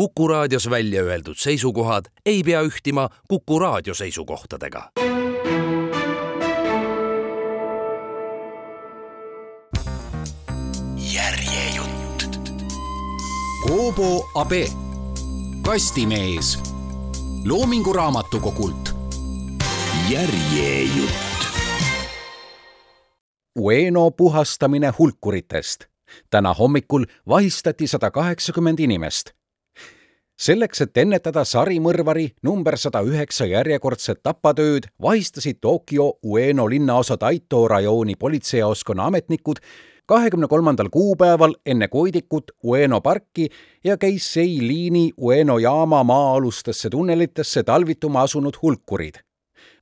Kuku raadios välja öeldud seisukohad ei pea ühtima Kuku raadio seisukohtadega. järjejutt. Koobo Abe, Kastimees, Loomingu Raamatukogult. järjejutt. Ueno puhastamine hulkuritest. täna hommikul vahistati sada kaheksakümmend inimest selleks, et ennetada sarimõrvari number sada üheksa järjekordset tapatööd, vahistasid Tokyo Ueno linnaosa Taito rajooni politseijaoskonna ametnikud kahekümne kolmandal kuupäeval enne Koidikut Ueno parki ja Keisei liini Ueno jaama maa-alustesse tunnelitesse talvituma asunud hulkurid.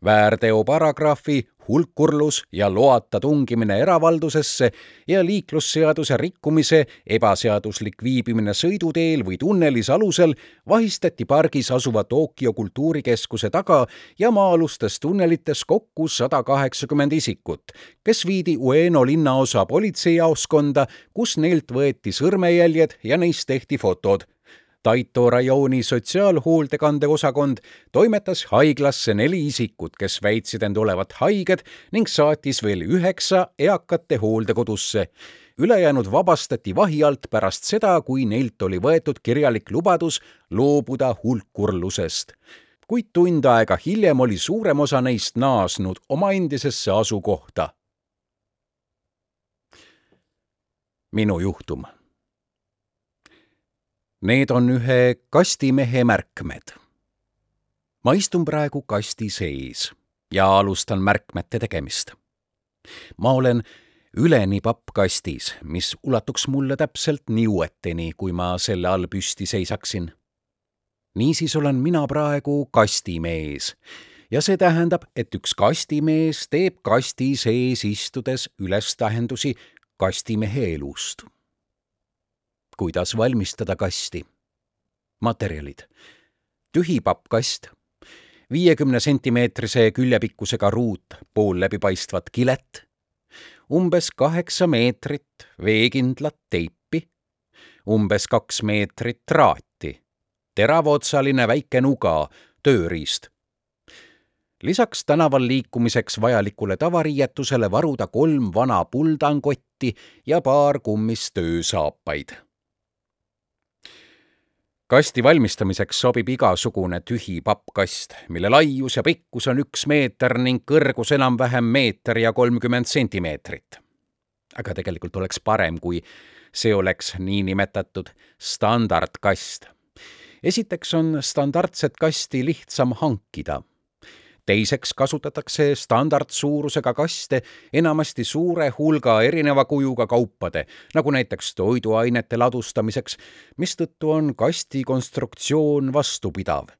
väärteo paragrahvi hulkurlus ja loata tungimine eravaldusesse ja liiklusseaduse rikkumise, ebaseaduslik viibimine sõiduteel või tunnelis alusel vahistati pargis asuva Tokyo kultuurikeskuse taga ja maa-alustes tunnelites kokku sada kaheksakümmend isikut, kes viidi Ueno linnaosa politseijaoskonda, kus neilt võeti sõrmejäljed ja neist tehti fotod Taito rajooni sotsiaalhoolekande osakond toimetas haiglasse neli isikut, kes väitsid end olevat haiged ning saatis veel üheksa eakate hooldekodusse. ülejäänud vabastati vahi alt pärast seda, kui neilt oli võetud kirjalik lubadus loobuda hulkurlusest. kuid tund aega hiljem oli suurem osa neist naasnud oma endisesse asukohta. minu juhtum Need on ühe kastimehe märkmed. ma istun praegu kasti sees ja alustan märkmete tegemist. ma olen üleni pappkastis, mis ulatuks mulle täpselt niueteni, kui ma selle all püsti seisaksin. niisiis olen mina praegu kastimees ja see tähendab, et üks kastimees teeb kasti sees istudes ülestähendusi kastimehe elust kuidas valmistada kasti. materjalid. tühi pappkast, viiekümne sentimeetrise küljepikkusega ruut pool läbipaistvat kilet, umbes kaheksa meetrit veekindlat teipi, umbes kaks meetrit traati, teravotsaline väike nuga, tööriist lisaks tänaval liikumiseks vajalikule tavariietusele varuda kolm vana puldankotti ja paar kummist töösaapaid kasti valmistamiseks sobib igasugune tühi pappkast, mille laius ja pikkus on üks meeter ning kõrgus enam-vähem meeter ja kolmkümmend sentimeetrit. aga tegelikult oleks parem, kui see oleks niinimetatud standardkast. esiteks on standardset kasti lihtsam hankida teiseks kasutatakse standardsuurusega kaste enamasti suure hulga erineva kujuga kaupade, nagu näiteks toiduainete ladustamiseks, mistõttu on kasti konstruktsioon vastupidav.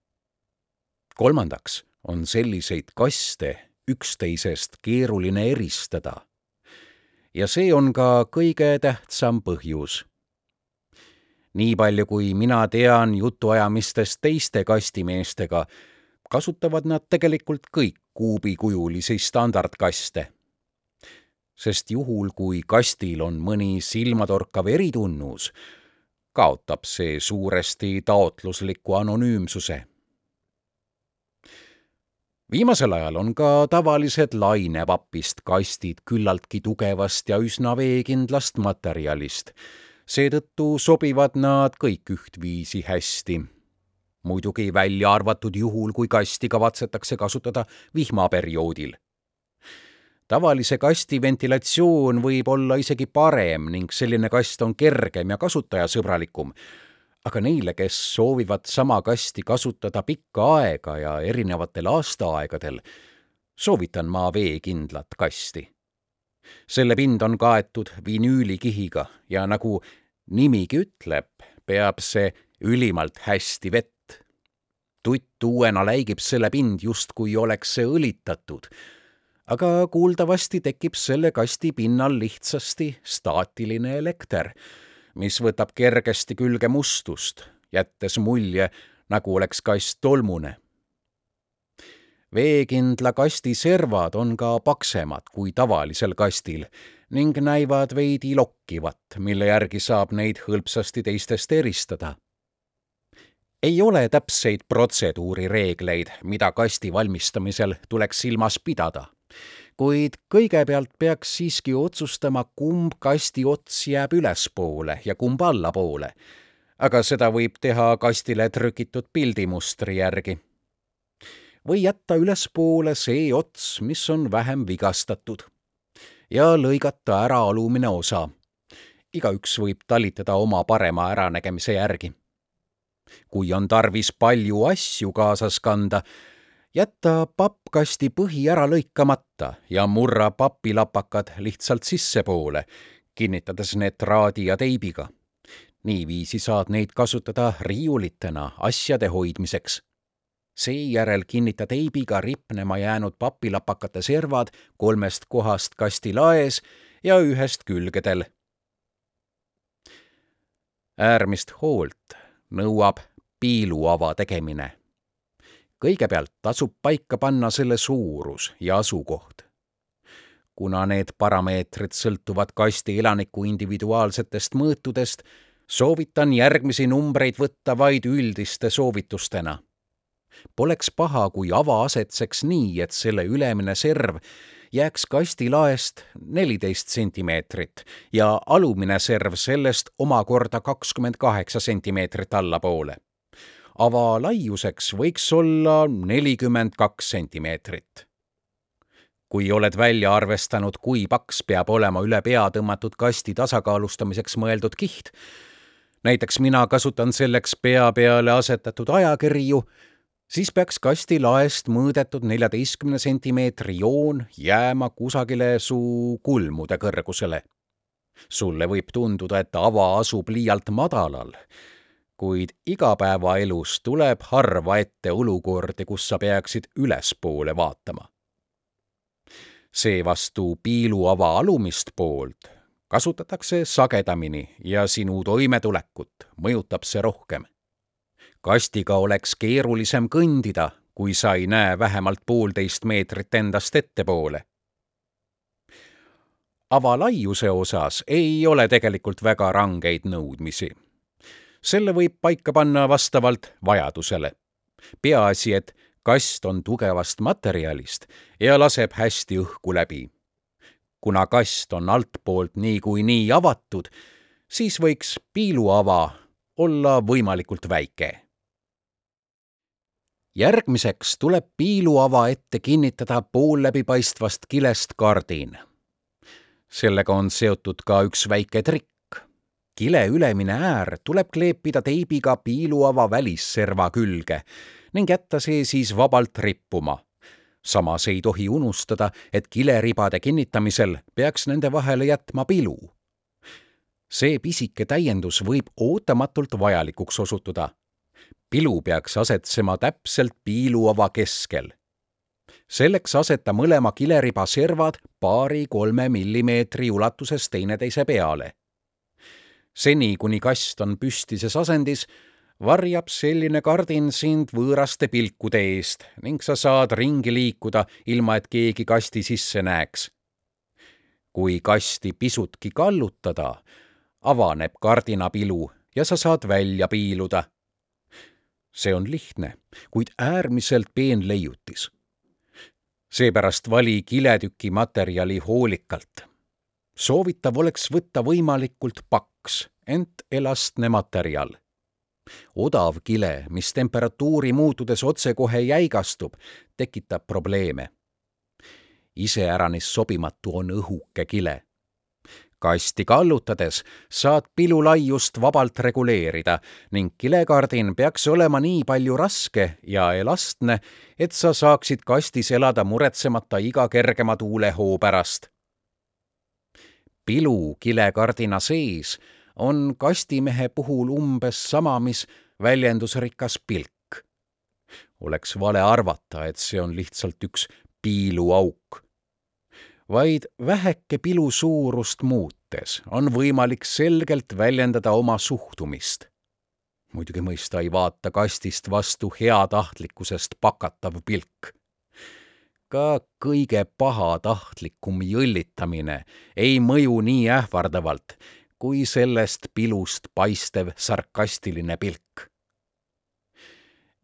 kolmandaks on selliseid kaste üksteisest keeruline eristada. ja see on ka kõige tähtsam põhjus nii palju, kui mina tean jutuajamistest teiste kastimeestega, kasutavad nad tegelikult kõik kuubikujulisi standardkaste. sest juhul, kui kastil on mõni silmatorkav eritunnus, kaotab see suuresti taotlusliku anonüümsuse. viimasel ajal on ka tavalised lainevapist kastid küllaltki tugevast ja üsna veekindlast materjalist. seetõttu sobivad nad kõik ühtviisi hästi muidugi välja arvatud juhul, kui kasti kavatsetakse kasutada vihmaperioodil. tavalise kasti ventilatsioon võib olla isegi parem ning selline kast on kergem ja kasutajasõbralikum, aga neile, kes soovivad sama kasti kasutada pikka aega ja erinevatel aastaaegadel, soovitan ma veekindlat kasti. selle pind on kaetud vinüülikihiga ja nagu nimigi ütleb, peab see ülimalt hästi vett tutt uuena läigib selle pind, justkui oleks see õlitatud. aga kuuldavasti tekib selle kasti pinnal lihtsasti staatiline elekter, mis võtab kergesti külge mustust, jättes mulje, nagu oleks kast tolmune veekindla kasti servad on ka paksemad kui tavalisel kastil ning näivad veidi lokkivat, mille järgi saab neid hõlpsasti teistest eristada ei ole täpseid protseduurireegleid, mida kasti valmistamisel tuleks silmas pidada. kuid kõigepealt peaks siiski otsustama, kumb kasti ots jääb ülespoole ja kumb allapoole. aga seda võib teha kastile trükitud pildimustri järgi. või jätta ülespoole see ots, mis on vähem vigastatud ja lõigata ära alumine osa. igaüks võib talitada oma parema äranägemise järgi kui on tarvis palju asju kaasas kanda, jäta pappkasti põhi ära lõikamata ja murra papilapakad lihtsalt sissepoole, kinnitades need traadi ja teibiga. niiviisi saad neid kasutada riiulitena asjade hoidmiseks. seejärel kinnita teibiga ripnema jäänud papilapakate servad kolmest kohast kasti laes ja ühest külgedel. äärmist hoolt nõuab piiluava tegemine. kõigepealt tasub paika panna selle suurus ja asukoht. kuna need parameetrid sõltuvad kasti elaniku individuaalsetest mõõtudest, soovitan järgmisi numbreid võtta vaid üldiste soovitustena. Poleks paha, kui ava asetseks nii, et selle ülemine serv jääks kasti laest neliteist sentimeetrit ja alumine serv sellest omakorda kakskümmend kaheksa sentimeetrit allapoole. ava laiuseks võiks olla nelikümmend kaks sentimeetrit. kui oled välja arvestanud, kui paks peab olema üle pea tõmmatud kasti tasakaalustamiseks mõeldud kiht, näiteks mina kasutan selleks pea peale asetatud ajakirju, siis peaks kasti laest mõõdetud neljateistkümne sentimeetri joon jääma kusagile su kulmude kõrgusele. sulle võib tunduda, et ava asub liialt madalal, kuid igapäevaelus tuleb harva ette olukordi, kus sa peaksid ülespoole vaatama. seevastu piiluava alumist poolt kasutatakse sagedamini ja sinu toimetulekut mõjutab see rohkem kastiga oleks keerulisem kõndida, kui sa ei näe vähemalt poolteist meetrit endast ettepoole. avalaiuse osas ei ole tegelikult väga rangeid nõudmisi. selle võib paika panna vastavalt vajadusele. peaasi, et kast on tugevast materjalist ja laseb hästi õhku läbi. kuna kast on altpoolt niikuinii avatud, siis võiks piiluava olla võimalikult väike järgmiseks tuleb piiluava ette kinnitada poolläbipaistvast kilest kardin. sellega on seotud ka üks väike trikk. kile ülemine äär tuleb kleepida teibiga piiluava välisserva külge ning jätta see siis vabalt rippuma. samas ei tohi unustada, et kileribade kinnitamisel peaks nende vahele jätma pilu. see pisike täiendus võib ootamatult vajalikuks osutuda pilu peaks asetsema täpselt piiluava keskel. selleks aseta mõlema kileriba servad paari-kolme millimeetri ulatuses teineteise peale. seni, kuni kast on püstises asendis, varjab selline kardin sind võõraste pilkude eest ning sa saad ringi liikuda, ilma et keegi kasti sisse näeks. kui kasti pisutki kallutada, avaneb kardinapilu ja sa saad välja piiluda see on lihtne, kuid äärmiselt peen leiutis. seepärast vali kiletüki materjali hoolikalt. soovitav oleks võtta võimalikult paks, ent elastne materjal. odav kile, mis temperatuuri muutudes otsekohe jäigastub, tekitab probleeme. iseäranis sobimatu on õhuke kile kasti kallutades saad pilu laiust vabalt reguleerida ning kilekardin peaks olema nii palju raske ja elastne, et sa saaksid kastis elada muretsemata iga kergema tuulehoo pärast. pilu kilekardina sees on kastimehe puhul umbes sama, mis väljendusrikas pilk. oleks vale arvata, et see on lihtsalt üks piiluauk vaid väheke pilu suurust muutes on võimalik selgelt väljendada oma suhtumist. muidugi mõista ei vaata kastist vastu heatahtlikkusest pakatav pilk. ka kõige pahatahtlikum jõllitamine ei mõju nii ähvardavalt kui sellest pilust paistev sarkastiline pilk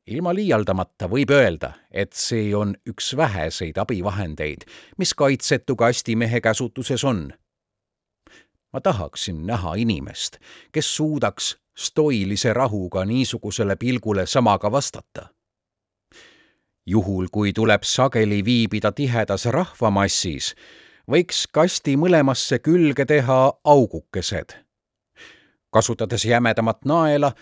ilma liialdamata võib öelda, et see on üks väheseid abivahendeid, mis kaitsetu kastimehe käsutuses on. ma tahaksin näha inimest, kes suudaks stoilise rahuga niisugusele pilgule samaga vastata. juhul, kui tuleb sageli viibida tihedas rahvamassis, võiks kasti mõlemasse külge teha augukesed. kasutades jämedamat naela,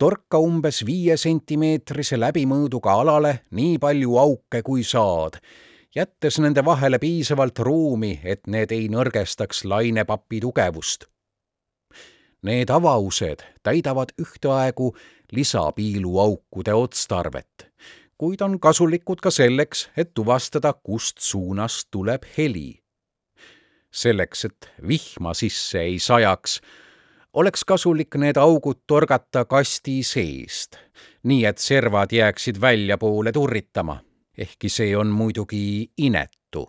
torka umbes viie sentimeetrise läbimõõduga alale nii palju auke, kui saad, jättes nende vahele piisavalt ruumi, et need ei nõrgestaks lainepapi tugevust Need avaused täidavad ühtaegu lisapiiluaukude otstarvet, kuid on kasulikud ka selleks, et tuvastada, kust suunast tuleb heli. selleks, et vihma sisse ei sajaks, oleks kasulik need augud torgata kasti seest, nii et servad jääksid väljapoole turritama, ehkki see on muidugi inetu.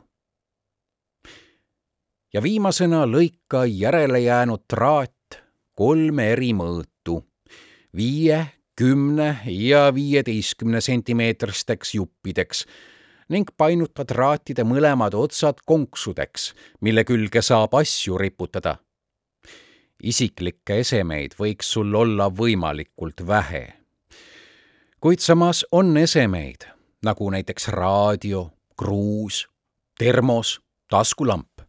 ja viimasena lõika järelejäänud traat kolme eri mõõtu, viie, kümne ja viieteistkümne sentimeetristeks juppideks ning painuta traatide mõlemad otsad konksudeks, mille külge saab asju riputada. Isiklikke esemeid võiks sul olla võimalikult vähe. kuid samas on esemeid, nagu näiteks raadio, kruus, termos, taskulamp,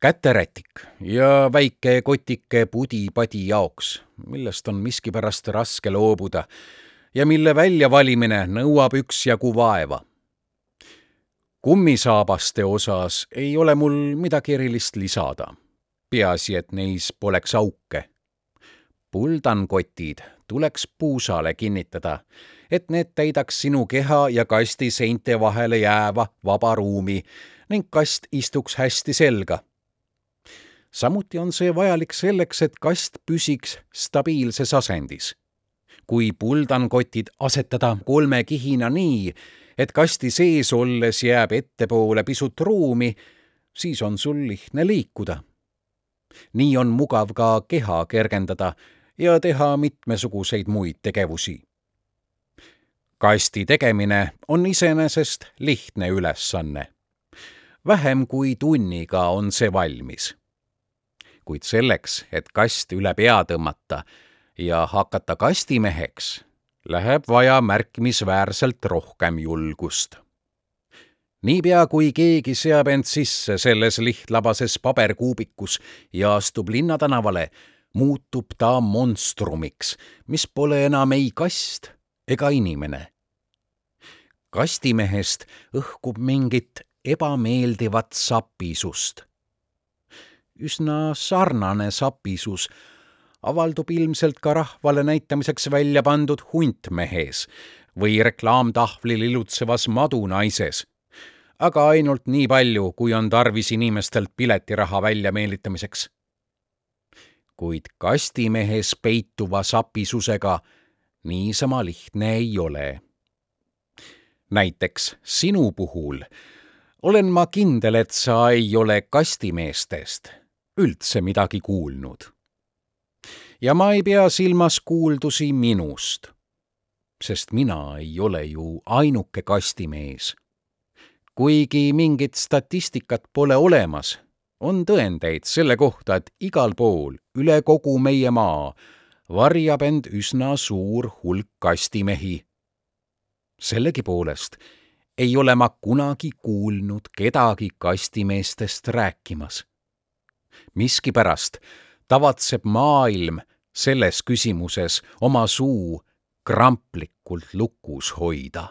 käterätik ja väike kotike pudi-padi jaoks, millest on miskipärast raske loobuda ja mille väljavalimine nõuab üksjagu vaeva. kummisaabaste osas ei ole mul midagi erilist lisada. Peaasi, et neis poleks auke. puldankotid tuleks puusale kinnitada, et need täidaks sinu keha ja kasti seinte vahele jääva vaba ruumi ning kast istuks hästi selga samuti on see vajalik selleks, et kast püsiks stabiilses asendis. kui puldankotid asetada kolme kihina nii, et kasti sees olles jääb ettepoole pisut ruumi, siis on sul lihtne liikuda. Nii on mugav ka keha kergendada ja teha mitmesuguseid muid tegevusi. kasti tegemine on iseenesest lihtne ülesanne. vähem kui tunniga on see valmis kuid selleks, et kast üle pea tõmmata ja hakata kastimeheks, läheb vaja märkimisväärselt rohkem julgust. Niipea, kui keegi seab end sisse selles lihtlabases paberkuubikus ja astub linnatänavale, muutub ta monstrumiks, mis pole enam ei kast ega inimene. kastimehest õhkub mingit ebameeldivat sapisust üsna sarnane sapisus avaldub ilmselt ka rahvale näitamiseks välja pandud huntmehes või reklaamtahvlil ilutsevas madunaises, aga ainult nii palju, kui on tarvis inimestelt piletiraha väljameelitamiseks. kuid kastimehes peituva sapisusega niisama lihtne ei ole. näiteks sinu puhul olen ma kindel, et sa ei ole kastimeestest üldse midagi kuulnud. ja ma ei pea silmas kuuldusi minust, sest mina ei ole ju ainuke kastimees. Kuigi mingit statistikat pole olemas, on tõendeid selle kohta, et igal pool üle kogu meie maa varjab end üsna suur hulk kastimehi. sellegipoolest ei ole ma kunagi kuulnud kedagi kastimeestest rääkimas miskipärast tavatseb maailm selles küsimuses oma suu kramplikult lukus hoida.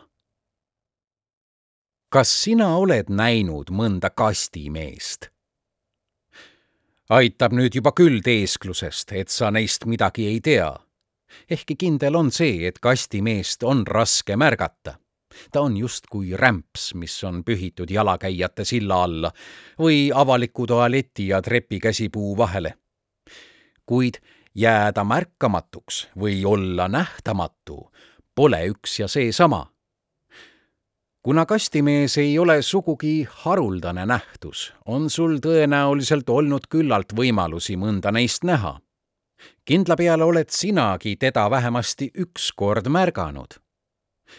Kas sina oled näinud mõnda kastimeest? aitab nüüd juba küll teesklusest, et sa neist midagi ei tea. ehkki kindel on see, et kastimeest on raske märgata ta on justkui rämps, mis on pühitud jalakäijate silla alla või avaliku tualeti ja trepikäsipuu vahele. kuid jääda märkamatuks või olla nähtamatu pole üks ja seesama. Kuna kastimees ei ole sugugi haruldane nähtus, on sul tõenäoliselt olnud küllalt võimalusi mõnda neist näha. kindla peale oled sinagi teda vähemasti üks kord märganud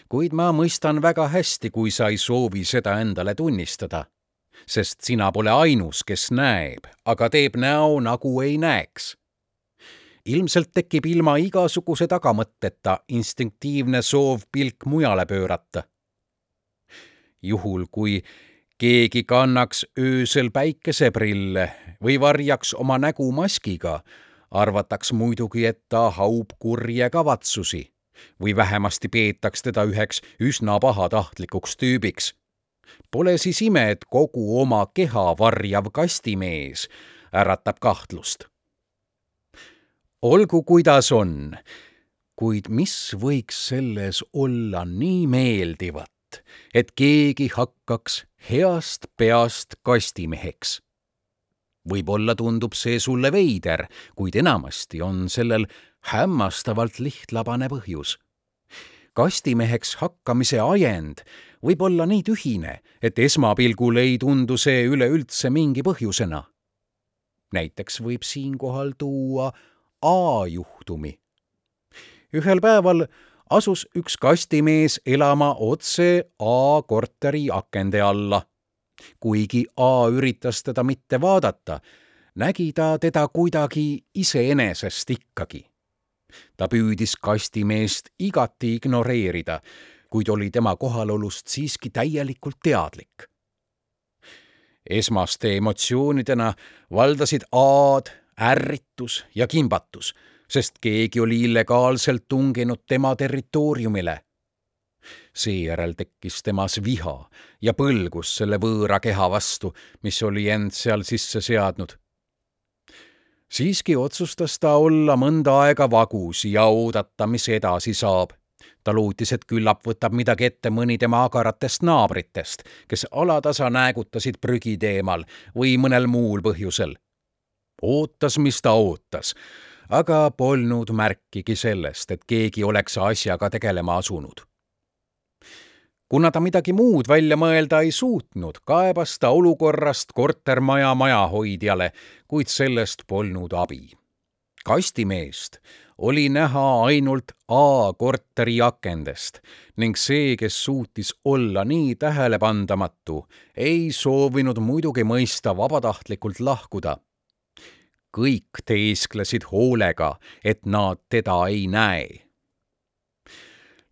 kuid ma mõistan väga hästi, kui sa ei soovi seda endale tunnistada. sest sina pole ainus, kes näeb, aga teeb näo, nagu ei näeks. ilmselt tekib ilma igasuguse tagamõtteta instinktiivne soov pilk mujale pöörata. Juhul, kui keegi kannaks öösel päikeseprille või varjaks oma nägu maskiga, arvataks muidugi, et ta haub kurje kavatsusi või vähemasti peetaks teda üheks üsna pahatahtlikuks tüübiks. Pole siis ime, et kogu oma keha varjav kastimees äratab kahtlust. olgu, kuidas on, kuid mis võiks selles olla nii meeldivat, et keegi hakkaks heast peast kastimeheks võib-olla tundub see sulle veider, kuid enamasti on sellel hämmastavalt lihtlabane põhjus. kastimeheks hakkamise ajend võib olla nii tühine, et esmapilgul ei tundu see üleüldse mingi põhjusena. näiteks võib siinkohal tuua A juhtumi. ühel päeval asus üks kastimees elama otse A korteri akende alla. kuigi A üritas teda mitte vaadata, nägi ta teda kuidagi iseenesest ikkagi ta püüdis kastimeest igati ignoreerida, kuid oli tema kohalolust siiski täielikult teadlik. esmaste emotsioonidena valdasid A-d ärritus ja kimbatus, sest keegi oli illegaalselt tunginud tema territooriumile. seejärel tekkis temas viha ja põlgus selle võõra keha vastu, mis oli end seal sisse seadnud siiski otsustas ta olla mõnda aega vagus ja oodata, mis edasi saab. ta lootis, et küllap võtab midagi ette mõni tema agaratest naabritest, kes alatasa näägutasid prügi teemal või mõnel muul põhjusel. ootas, mis ta ootas, aga polnud märkigi sellest, et keegi oleks asjaga tegelema asunud kuna ta midagi muud välja mõelda ei suutnud, kaebas ta olukorrast kortermaja majahoidjale, kuid sellest polnud abi. kastimeest oli näha ainult A korteri akendest ning see, kes suutis olla nii tähelepandamatu, ei soovinud muidugi mõista vabatahtlikult lahkuda. Kõik teesklesid hoolega, et nad teda ei näe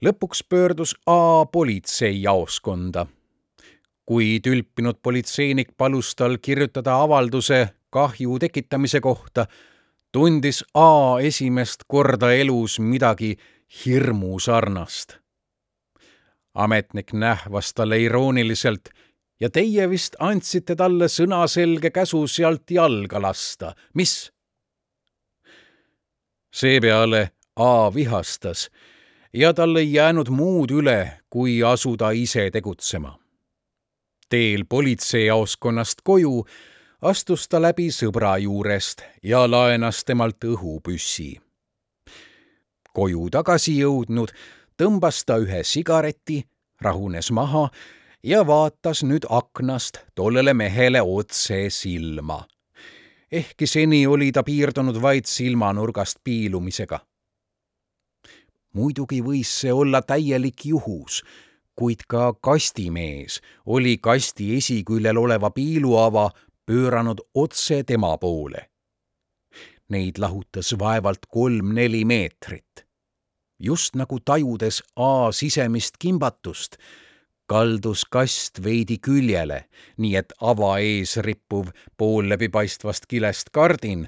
lõpuks pöördus A politseijaoskonda. kui tülpinud politseinik palus tal kirjutada avalduse kahju tekitamise kohta, tundis A esimest korda elus midagi hirmusarnast. ametnik nähvas talle irooniliselt ja teie vist andsite talle sõnaselge käsu sealt jalga lasta, mis? seepeale A vihastas ja tal ei jäänud muud üle, kui asuda ise tegutsema. teel politseijaoskonnast koju astus ta läbi sõbra juurest ja laenas temalt õhupüssi. koju tagasi jõudnud, tõmbas ta ühe sigareti, rahunes maha ja vaatas nüüd aknast tollele mehele otse silma. ehkki seni oli ta piirdunud vaid silmanurgast piilumisega muidugi võis see olla täielik juhus, kuid ka kastimees oli kasti esiküljel oleva piiluava pööranud otse tema poole. Neid lahutas vaevalt kolm-neli meetrit. just nagu tajudes A sisemist kimbatust, kaldus kast veidi küljele, nii et ava ees rippuv pool läbipaistvast kilest kardin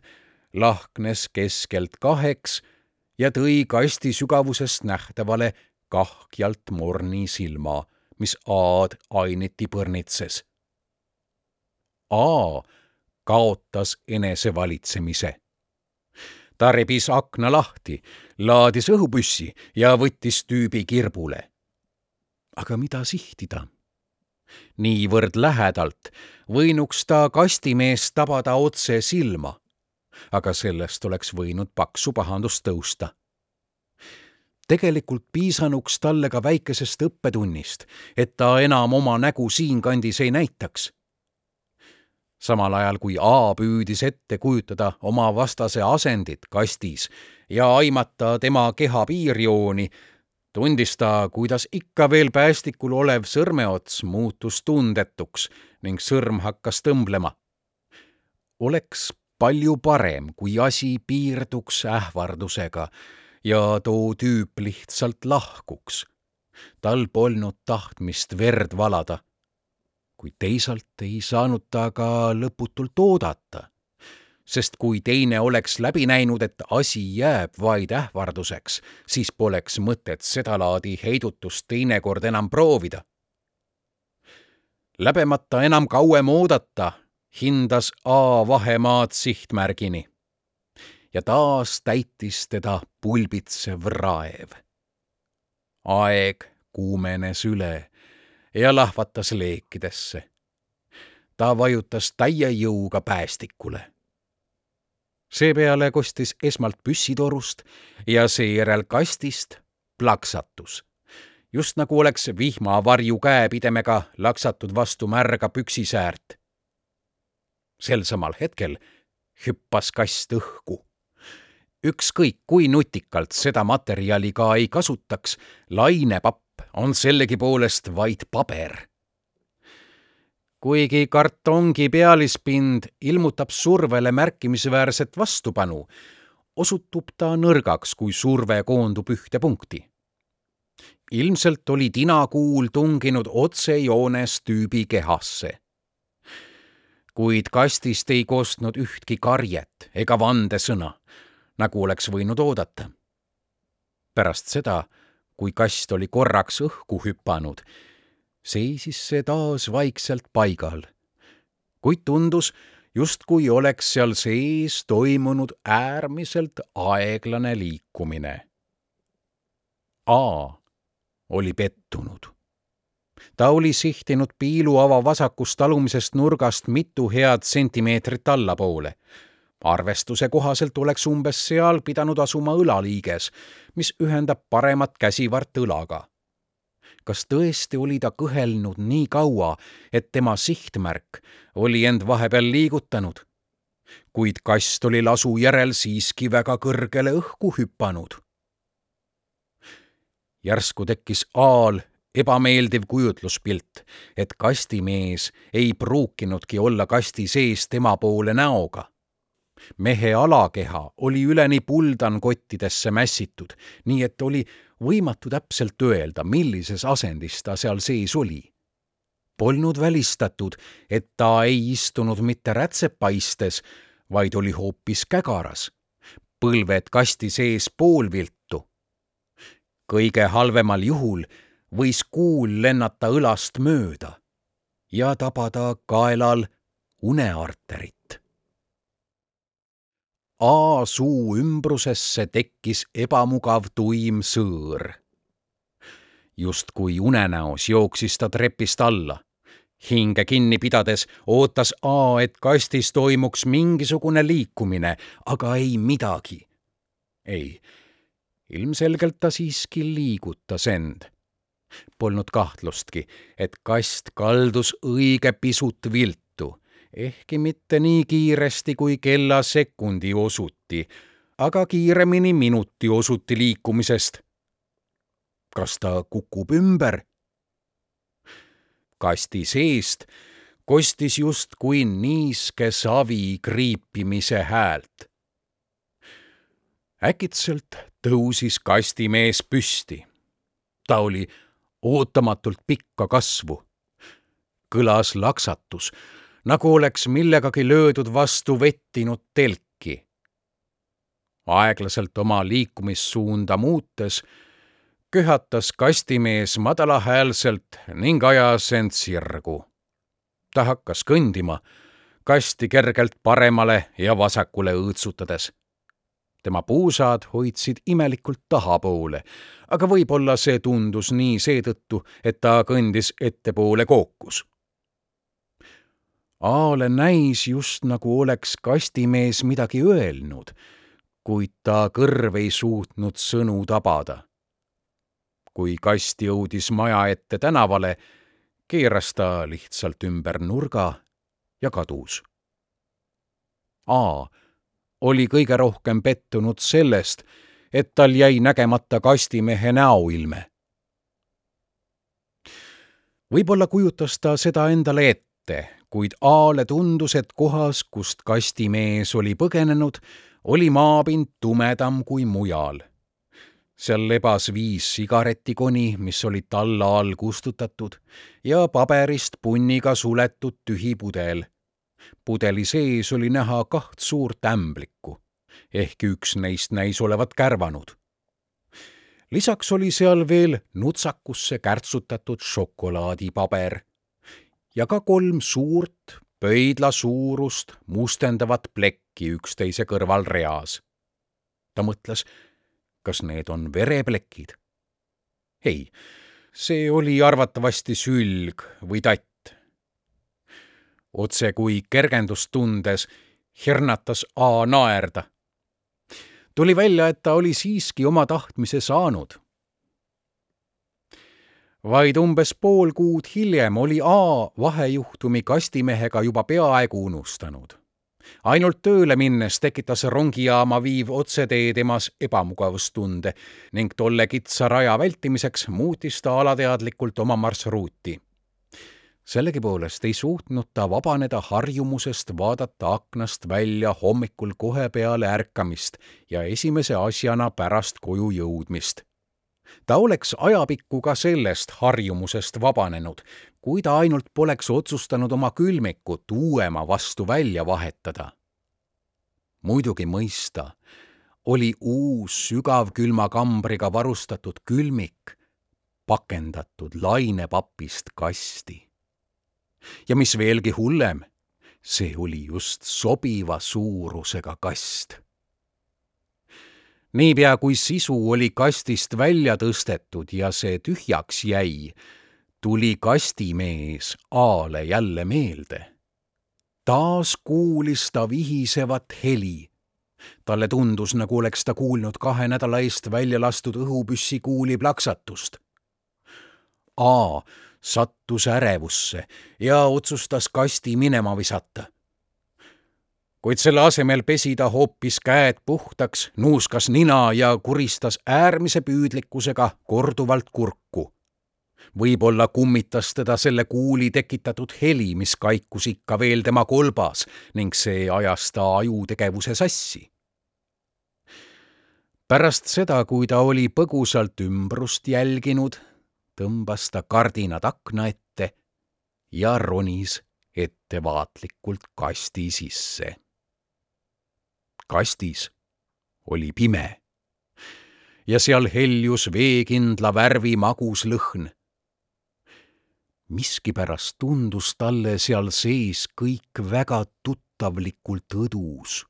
lahknes keskelt kaheks ja tõi kasti sügavusest nähtavale kahjalt morni silma, mis A-d ainiti põrnitses. A kaotas enesevalitsemise. ta rebis akna lahti, laadis õhupüssi ja võttis tüübi kirbule. Aga mida sihtida? niivõrd lähedalt võinuks ta kastimeest tabada otse silma aga sellest oleks võinud paksu pahandust tõusta. tegelikult piisanuks talle ka väikesest õppetunnist, et ta enam oma nägu siinkandis ei näitaks. samal ajal kui A püüdis ette kujutada oma vastase asendit kastis ja aimata tema keha piirjooni, tundis ta, kuidas ikka veel päästikul olev sõrmeots muutus tundetuks ning sõrm hakkas tõmblema. oleks palju parem, kui asi piirduks ähvardusega ja too tüüp lihtsalt lahkuks. tal polnud tahtmist verd valada. kuid teisalt ei saanud ta ka lõputult oodata sest kui teine oleks läbi näinud, et asi jääb vaid ähvarduseks, siis poleks mõtet sedalaadi heidutust teinekord enam proovida. läbemata enam kauem oodata, hindas A vahemaad sihtmärgini ja taas täitis teda pulbitsev raev. aeg kuumenes üle ja lahvatas leekidesse. ta vajutas täie jõuga päästikule seepeale kostis esmalt püssitorust ja seejärel kastist plaksatus. just nagu oleks vihmavarju käepidemega laksatud vastu märga püksisäärt. sel samal hetkel hüppas kast õhku. ükskõik kui nutikalt seda materjali ka ei kasutaks, lainepapp on sellegipoolest vaid paber kuigi kartongi pealispind ilmutab survele märkimisväärset vastupanu, osutub ta nõrgaks, kui surve koondub ühte punkti. ilmselt oli tinakuul tunginud otsejoones tüübi kehasse. kuid kastist ei kostnud ühtki karjet ega vandesõna, nagu oleks võinud oodata. pärast seda, kui kast oli korraks õhku hüpanud, seisis see taas vaikselt paigal, kuid tundus, justkui oleks seal sees toimunud äärmiselt aeglane liikumine. A oli pettunud. ta oli sihtinud piiluava vasakust alumisest nurgast mitu head sentimeetrit allapoole. arvestuse kohaselt oleks umbes seal pidanud asuma õlaliiges, mis ühendab paremat käsivart õlaga kas tõesti oli ta kõhelnud nii kaua, et tema sihtmärk oli end vahepeal liigutanud. kuid kast oli lasu järel siiski väga kõrgele õhku hüpanud. järsku tekkis Aal ebameeldiv kujutluspilt, et kastimees ei pruukinudki olla kasti sees tema poole näoga mehe alakeha oli üleni puldankottidesse mässitud, nii et oli võimatu täpselt öelda, millises asendis ta seal sees oli. Polnud välistatud, et ta ei istunud mitte rätsepaistes, vaid oli hoopis kägaras, põlved kasti sees poolviltu. kõige halvemal juhul võis kuul lennata õlast mööda ja tabada kaelal unearterit. A suu ümbrusesse tekkis ebamugav tuim sõõr. justkui unenäos jooksis ta trepist alla. hinge kinni pidades ootas A, et kastis toimuks mingisugune liikumine, aga ei midagi. ei, ilmselgelt ta siiski liigutas end. Polnud kahtlustki, et kast kaldus õige pisut viltu ehkki mitte nii kiiresti kui kella sekundi osuti, aga kiiremini minuti osuti liikumisest. kas ta kukub ümber? kasti seest kostis justkui niiske savi kriipimise häält. äkitselt tõusis kastimees püsti. ta oli ootamatult pikka kasvu. kõlas laksatus nagu oleks millegagi löödud vastu vettinud telki. aeglaselt oma liikumissuunda muutes köhatas kastimees madalahäälselt ning ajas end sirgu. ta hakkas kõndima, kasti kergelt paremale ja vasakule õõtsutades. tema puusad hoidsid imelikult tahapoole, aga võib-olla see tundus nii seetõttu, et ta kõndis ettepoole kookus Aale näis just nagu oleks kastimees midagi öelnud, kuid ta kõrv ei suutnud sõnu tabada. kui kast jõudis maja ette tänavale, keeras ta lihtsalt ümber nurga ja kadus. A oli kõige rohkem pettunud sellest, et tal jäi nägemata kastimehe näoilme. võib-olla kujutas ta seda endale ette, kuid Aale tundus, et kohas, kust kastimees oli põgenenud, oli maapind tumedam kui mujal. seal lebas viis sigaretikoni, mis olid talla all kustutatud ja paberist punniga suletud tühi pudel. pudeli sees oli näha kaht suurt ämblikku, ehkki üks neist näis olevat kärvanud lisaks oli seal veel nutsakusse kärtsutatud šokolaadipaber ja ka kolm suurt pöidla suurust mustendavat plekki üksteise kõrval reas. ta mõtles, kas need on vereplekid? ei, see oli arvatavasti sülg või tatt. otse kui kergendust tundes hirnatas A naerda. tuli välja, et ta oli siiski oma tahtmise saanud vaid umbes pool kuud hiljem oli A vahejuhtumi kastimehega juba peaaegu unustanud. ainult tööle minnes tekitas rongijaama viiv otsetee temas ebamugavustunde ning tolle kitsa raja vältimiseks muutis ta alateadlikult oma marsruuti. sellegipoolest ei suutnud ta vabaneda harjumusest vaadata aknast välja hommikul kohe peale ärkamist ja esimese asjana pärast koju jõudmist ta oleks ajapikku ka sellest harjumusest vabanenud, kui ta ainult poleks otsustanud oma külmikut uuema vastu välja vahetada. muidugi mõista oli uus sügavkülma kambriga varustatud külmik pakendatud lainepapist kasti. ja mis veelgi hullem, see oli just sobiva suurusega kast niipea kui sisu oli kastist välja tõstetud ja see tühjaks jäi, tuli kastimees Aale jälle meelde. taas kuulis ta vihisevat heli. talle tundus, nagu oleks ta kuulnud kahe nädala eest välja lastud õhupüssikuuli plaksatust. A sattus ärevusse ja otsustas kasti minema visata kuid selle asemel pesi ta hoopis käed puhtaks, nuuskas nina ja kuristas äärmise püüdlikkusega korduvalt kurku. võib-olla kummitas teda selle kuuli tekitatud heli, mis kaikus ikka veel tema kolbas ning see ajas ta ajutegevuse sassi. pärast seda, kui ta oli põgusalt ümbrust jälginud, tõmbas ta kardinad akna ette ja ronis ettevaatlikult kasti sisse kastis oli pime ja seal heljus veekindla värvi magus lõhn. miskipärast tundus talle seal sees kõik väga tuttavlikult õdus.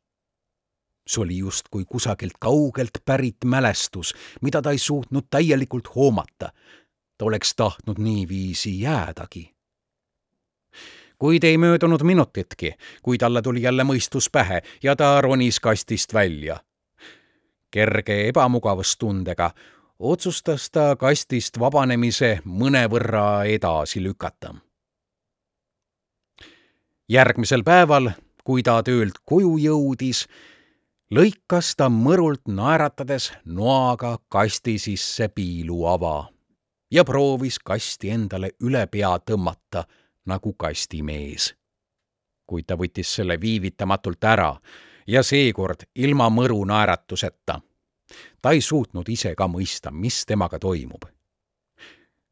see oli justkui kusagilt kaugelt pärit mälestus, mida ta ei suutnud täielikult hoomata. ta oleks tahtnud niiviisi jäädagi kuid ei möödunud minutitki, kui talle tuli jälle mõistus pähe ja ta ronis kastist välja. kerge ebamugavustundega otsustas ta kastist vabanemise mõnevõrra edasi lükata. järgmisel päeval, kui ta töölt koju jõudis, lõikas ta mõrult naeratades noaga kasti sisse piiluava ja proovis kasti endale üle pea tõmmata nagu kastimees. kuid ta võttis selle viivitamatult ära ja seekord ilma mõru naeratuseta. ta ei suutnud ise ka mõista, mis temaga toimub.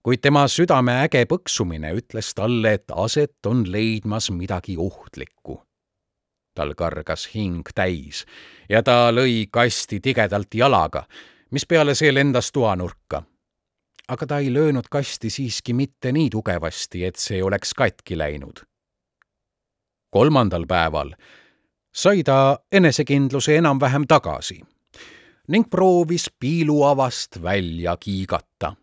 kuid tema südame äge põksumine ütles talle, et aset on leidmas midagi ohtlikku tal kargas hing täis ja ta lõi kasti tigedalt jalaga, mispeale see lendas toanurka aga ta ei löönud kasti siiski mitte nii tugevasti, et see oleks katki läinud. kolmandal päeval sai ta enesekindluse enam-vähem tagasi ning proovis piiluavast välja kiigata.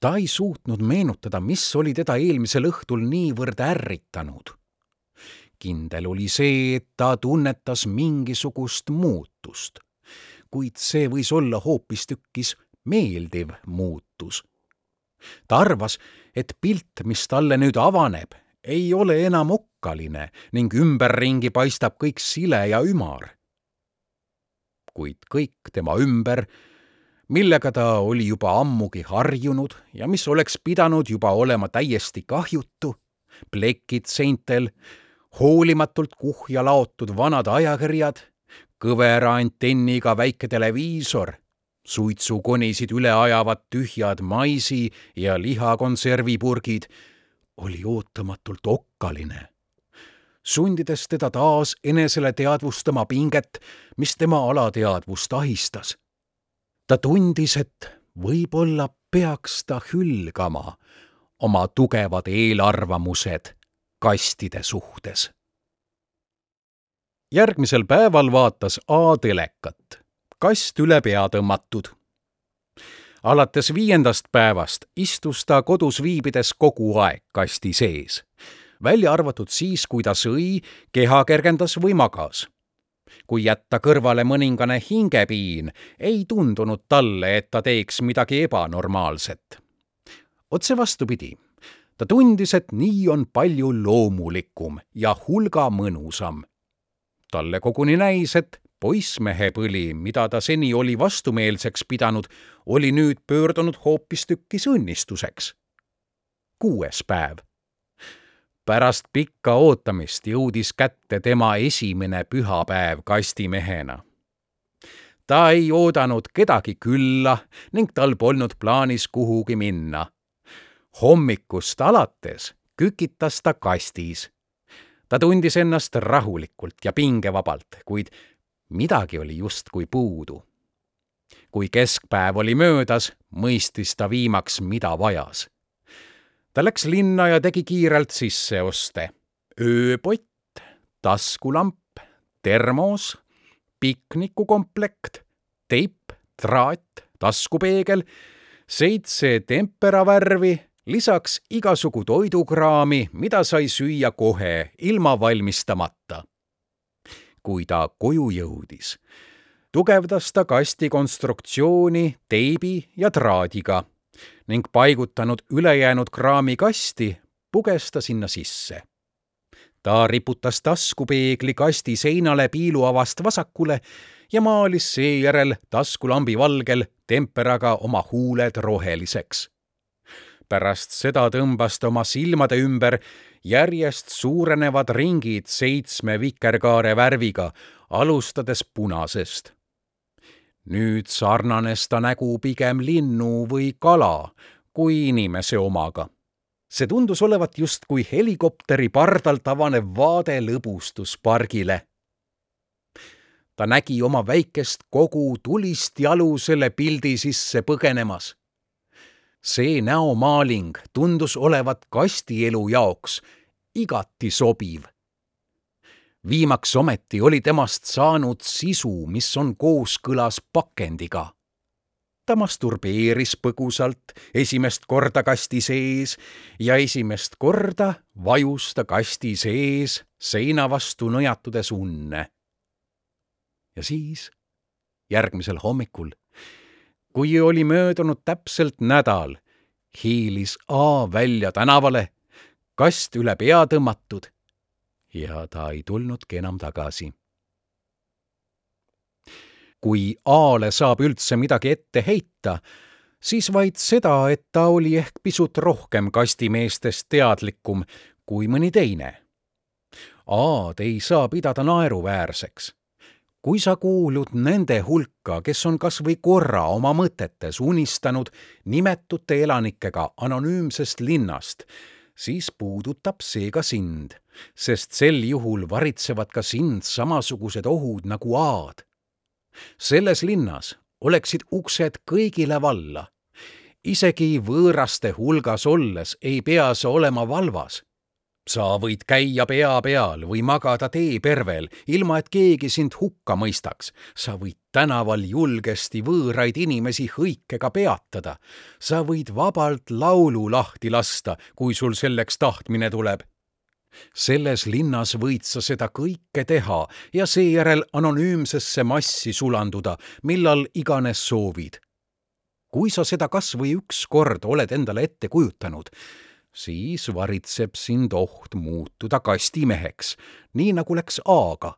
ta ei suutnud meenutada, mis oli teda eelmisel õhtul niivõrd ärritanud. kindel oli see, et ta tunnetas mingisugust muutust, kuid see võis olla hoopistükkis meeldiv muutus. ta arvas, et pilt, mis talle nüüd avaneb, ei ole enam okkaline ning ümberringi paistab kõik sile ja ümar. kuid kõik tema ümber, millega ta oli juba ammugi harjunud ja mis oleks pidanud juba olema täiesti kahjutu, plekid seintel, hoolimatult kuhja laotud vanad ajakirjad, kõvera antenniga väike televiisor, suitsukonisid üle ajavad tühjad maisi ja lihakonservipurgid, oli ootamatult okkaline sundides teda taas enesele teadvustama pinget, mis tema alateadvust ahistas. ta tundis, et võib-olla peaks ta hülgama oma tugevad eelarvamused kastide suhtes. järgmisel päeval vaatas A telekat, kast üle pea tõmmatud alates viiendast päevast istus ta kodus viibides kogu aeg kasti sees välja arvatud siis, kui ta sõi, keha kergendas või magas. kui jätta kõrvale mõningane hingepiin, ei tundunud talle, et ta teeks midagi ebanormaalset. otse vastupidi, ta tundis, et nii on palju loomulikum ja hulga mõnusam. talle koguni näis, et poissmehe põli, mida ta seni oli vastumeelseks pidanud, oli nüüd pöördunud hoopistükkis õnnistuseks. kuues päev pärast pikka ootamist jõudis kätte tema esimene pühapäev kastimehena. ta ei oodanud kedagi külla ning tal polnud plaanis kuhugi minna. hommikust alates kükitas ta kastis. ta tundis ennast rahulikult ja pingevabalt, kuid midagi oli justkui puudu. kui keskpäev oli möödas, mõistis ta viimaks, mida vajas ta läks linna ja tegi kiirelt sisseoste. ööpott, taskulamp, termos, piknikukomplekt, teip, traat, taskupeegel, seitse temperavärvi, lisaks igasugu toidukraami, mida sai süüa kohe, ilma valmistamata. Kui ta koju jõudis, tugevdas ta kasti konstruktsiooni teibi ja traadiga ning paigutanud ülejäänud kraami kasti, puges ta sinna sisse. ta riputas taskupeegli kasti seinale piiluavast vasakule ja maalis seejärel taskulambi valgel temperaga oma huuled roheliseks. Pärast seda tõmbas ta oma silmade ümber järjest suurenevad ringid seitsme vikerkaare värviga, alustades punasest nüüd sarnanes ta nägu pigem linnu või kala kui inimese omaga. see tundus olevat justkui helikopteri pardalt avanev vaade lõbustuspargile. ta nägi oma väikest kogu tulist jalu selle pildi sisse põgenemas. See näomaaling tundus olevat kastielu jaoks igati sobiv viimaks ometi oli temast saanud sisu, mis on kooskõlas pakendiga. ta masturbeeris põgusalt esimest korda kasti sees ja esimest korda vajus ta kasti sees seina vastu nõjatudes unne. ja siis, järgmisel hommikul, kui oli möödunud täpselt nädal, hiilis A välja tänavale, kast üle pea tõmmatud ja ta ei tulnudki enam tagasi. kui A-le saab üldse midagi ette heita, siis vaid seda, et ta oli ehk pisut rohkem kastimeestest teadlikum kui mõni teine. A-d ei saa pidada naeruväärseks kui sa kuulud nende hulka, kes on kas või korra oma mõtetes unistanud nimetute elanikega anonüümsest linnast, siis puudutab see ka sind, sest sel juhul varitsevad ka sind samasugused ohud nagu A-d. selles linnas oleksid uksed kõigile valla. isegi võõraste hulgas olles ei pea sa olema valvas sa võid käia pea peal või magada teepervel, ilma et keegi sind hukka mõistaks. sa võid tänaval julgesti võõraid inimesi hõikega peatada. sa võid vabalt laulu lahti lasta, kui sul selleks tahtmine tuleb. selles linnas võid sa seda kõike teha ja seejärel anonüümsesse massi sulanduda, millal iganes soovid. kui sa seda kas või üks kord oled endale ette kujutanud, siis varitseb sind oht muutuda kastimeheks, nii nagu läks A-ga.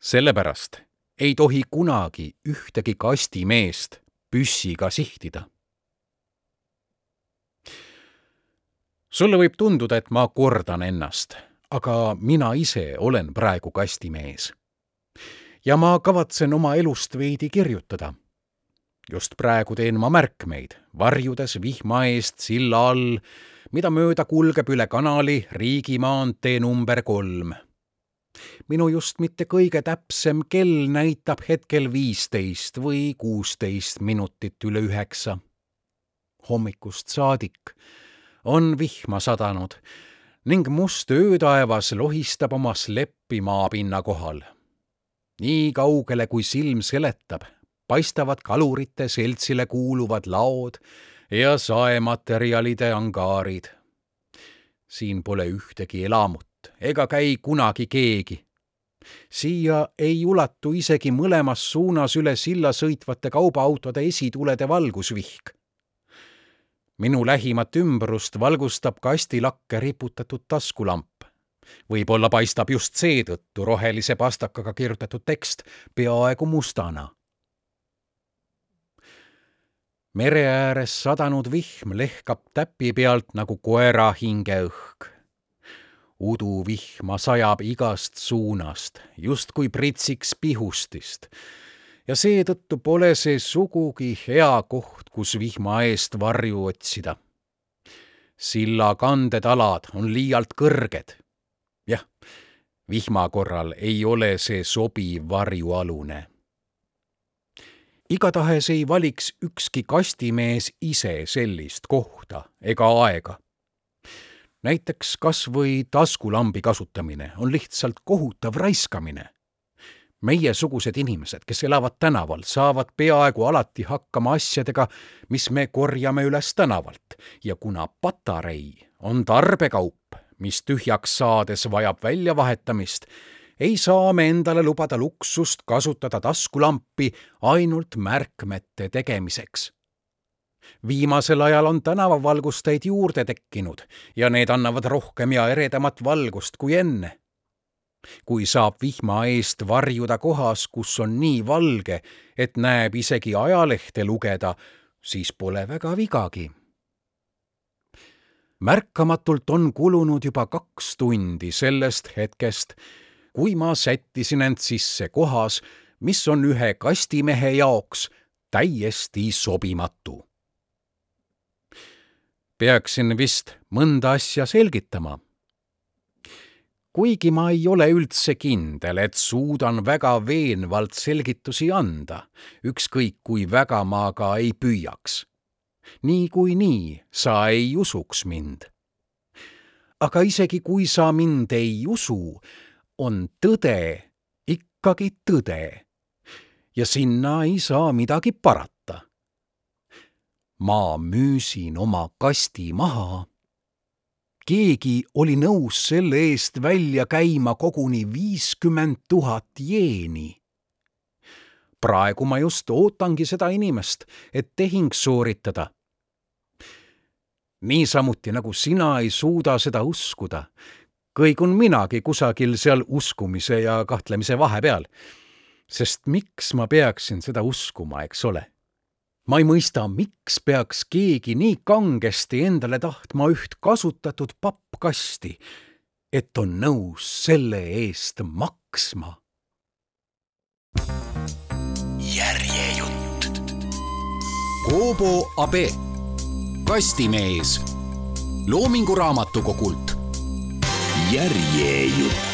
sellepärast, ei tohi kunagi ühtegi kastimeest püssiga sihtida. sulle võib tunduda, et ma kordan ennast, aga mina ise olen praegu kastimees. ja ma kavatsen oma elust veidi kirjutada. Just praegu teen ma märkmeid, varjudes vihma eest silla all, mida mööda kulgeb üle kanali riigimaantee number kolm minu just mitte kõige täpsem kell näitab hetkel viisteist või kuusteist minutit üle üheksa. hommikust saadik on vihma sadanud ning must öötaevas lohistab oma sleppi maapinna kohal. nii kaugele, kui silm seletab, paistavad kalurite seltsile kuuluvad laod ja saematerjalide angaarid. siin pole ühtegi elamut ega käi kunagi keegi. siia ei ulatu isegi mõlemas suunas üle silla sõitvate kaubaautode esitulede valgusvihk. minu lähimat ümbrust valgustab kastilakke riputatud taskulamp. võib-olla paistab just seetõttu rohelise pastakaga kirjutatud tekst peaaegu mustana mere ääres sadanud vihm lehkab täpi pealt nagu koera hingeõhk uduvihma sajab igast suunast, justkui pritsiks pihustist. ja seetõttu pole see sugugi hea koht, kus vihma eest varju otsida. silla kandetalad on liialt kõrged. jah, vihma korral ei ole see sobiv varjualune igatahes ei valiks ükski kastimees ise sellist kohta ega aega näiteks kas või taskulambi kasutamine on lihtsalt kohutav raiskamine. meiesugused inimesed, kes elavad tänaval, saavad peaaegu alati hakkama asjadega, mis me korjame üles tänavalt ja kuna patarei on tarbekaup, mis tühjaks saades vajab väljavahetamist, ei saa me endale lubada luksust kasutada taskulampi ainult märkmete tegemiseks viimasel ajal on tänavavalgusteid juurde tekkinud ja need annavad rohkem ja eredamat valgust kui enne. kui saab vihma eest varjuda kohas, kus on nii valge, et näeb isegi ajalehte lugeda, siis pole väga vigagi. märkamatult on kulunud juba kaks tundi sellest hetkest, kui ma sättisin end sisse kohas, mis on ühe kastimehe jaoks täiesti sobimatu peaksin vist mõnda asja selgitama. kuigi ma ei ole üldse kindel, et suudan väga veenvalt selgitusi anda, ükskõik kui väga ma ka ei püüaks. niikuinii sa ei usuks mind. aga isegi kui sa mind ei usu, on tõde ikkagi tõde. ja sinna ei saa midagi parata ma müüsin oma kasti maha. keegi oli nõus selle eest välja käima koguni viiskümmend tuhat jeeni. praegu ma just ootangi seda inimest, et tehing sooritada. niisamuti nagu sina ei suuda seda uskuda, kõigun minagi kusagil seal uskumise ja kahtlemise vahepeal. sest miks ma peaksin seda uskuma, eks ole ma ei mõista, miks peaks keegi nii kangesti endale tahtma üht kasutatud pappkasti, et on nõus selle eest maksma. järjejutt. Koobo Abe, kastimees Loomingu Raamatukogult. Järjejutt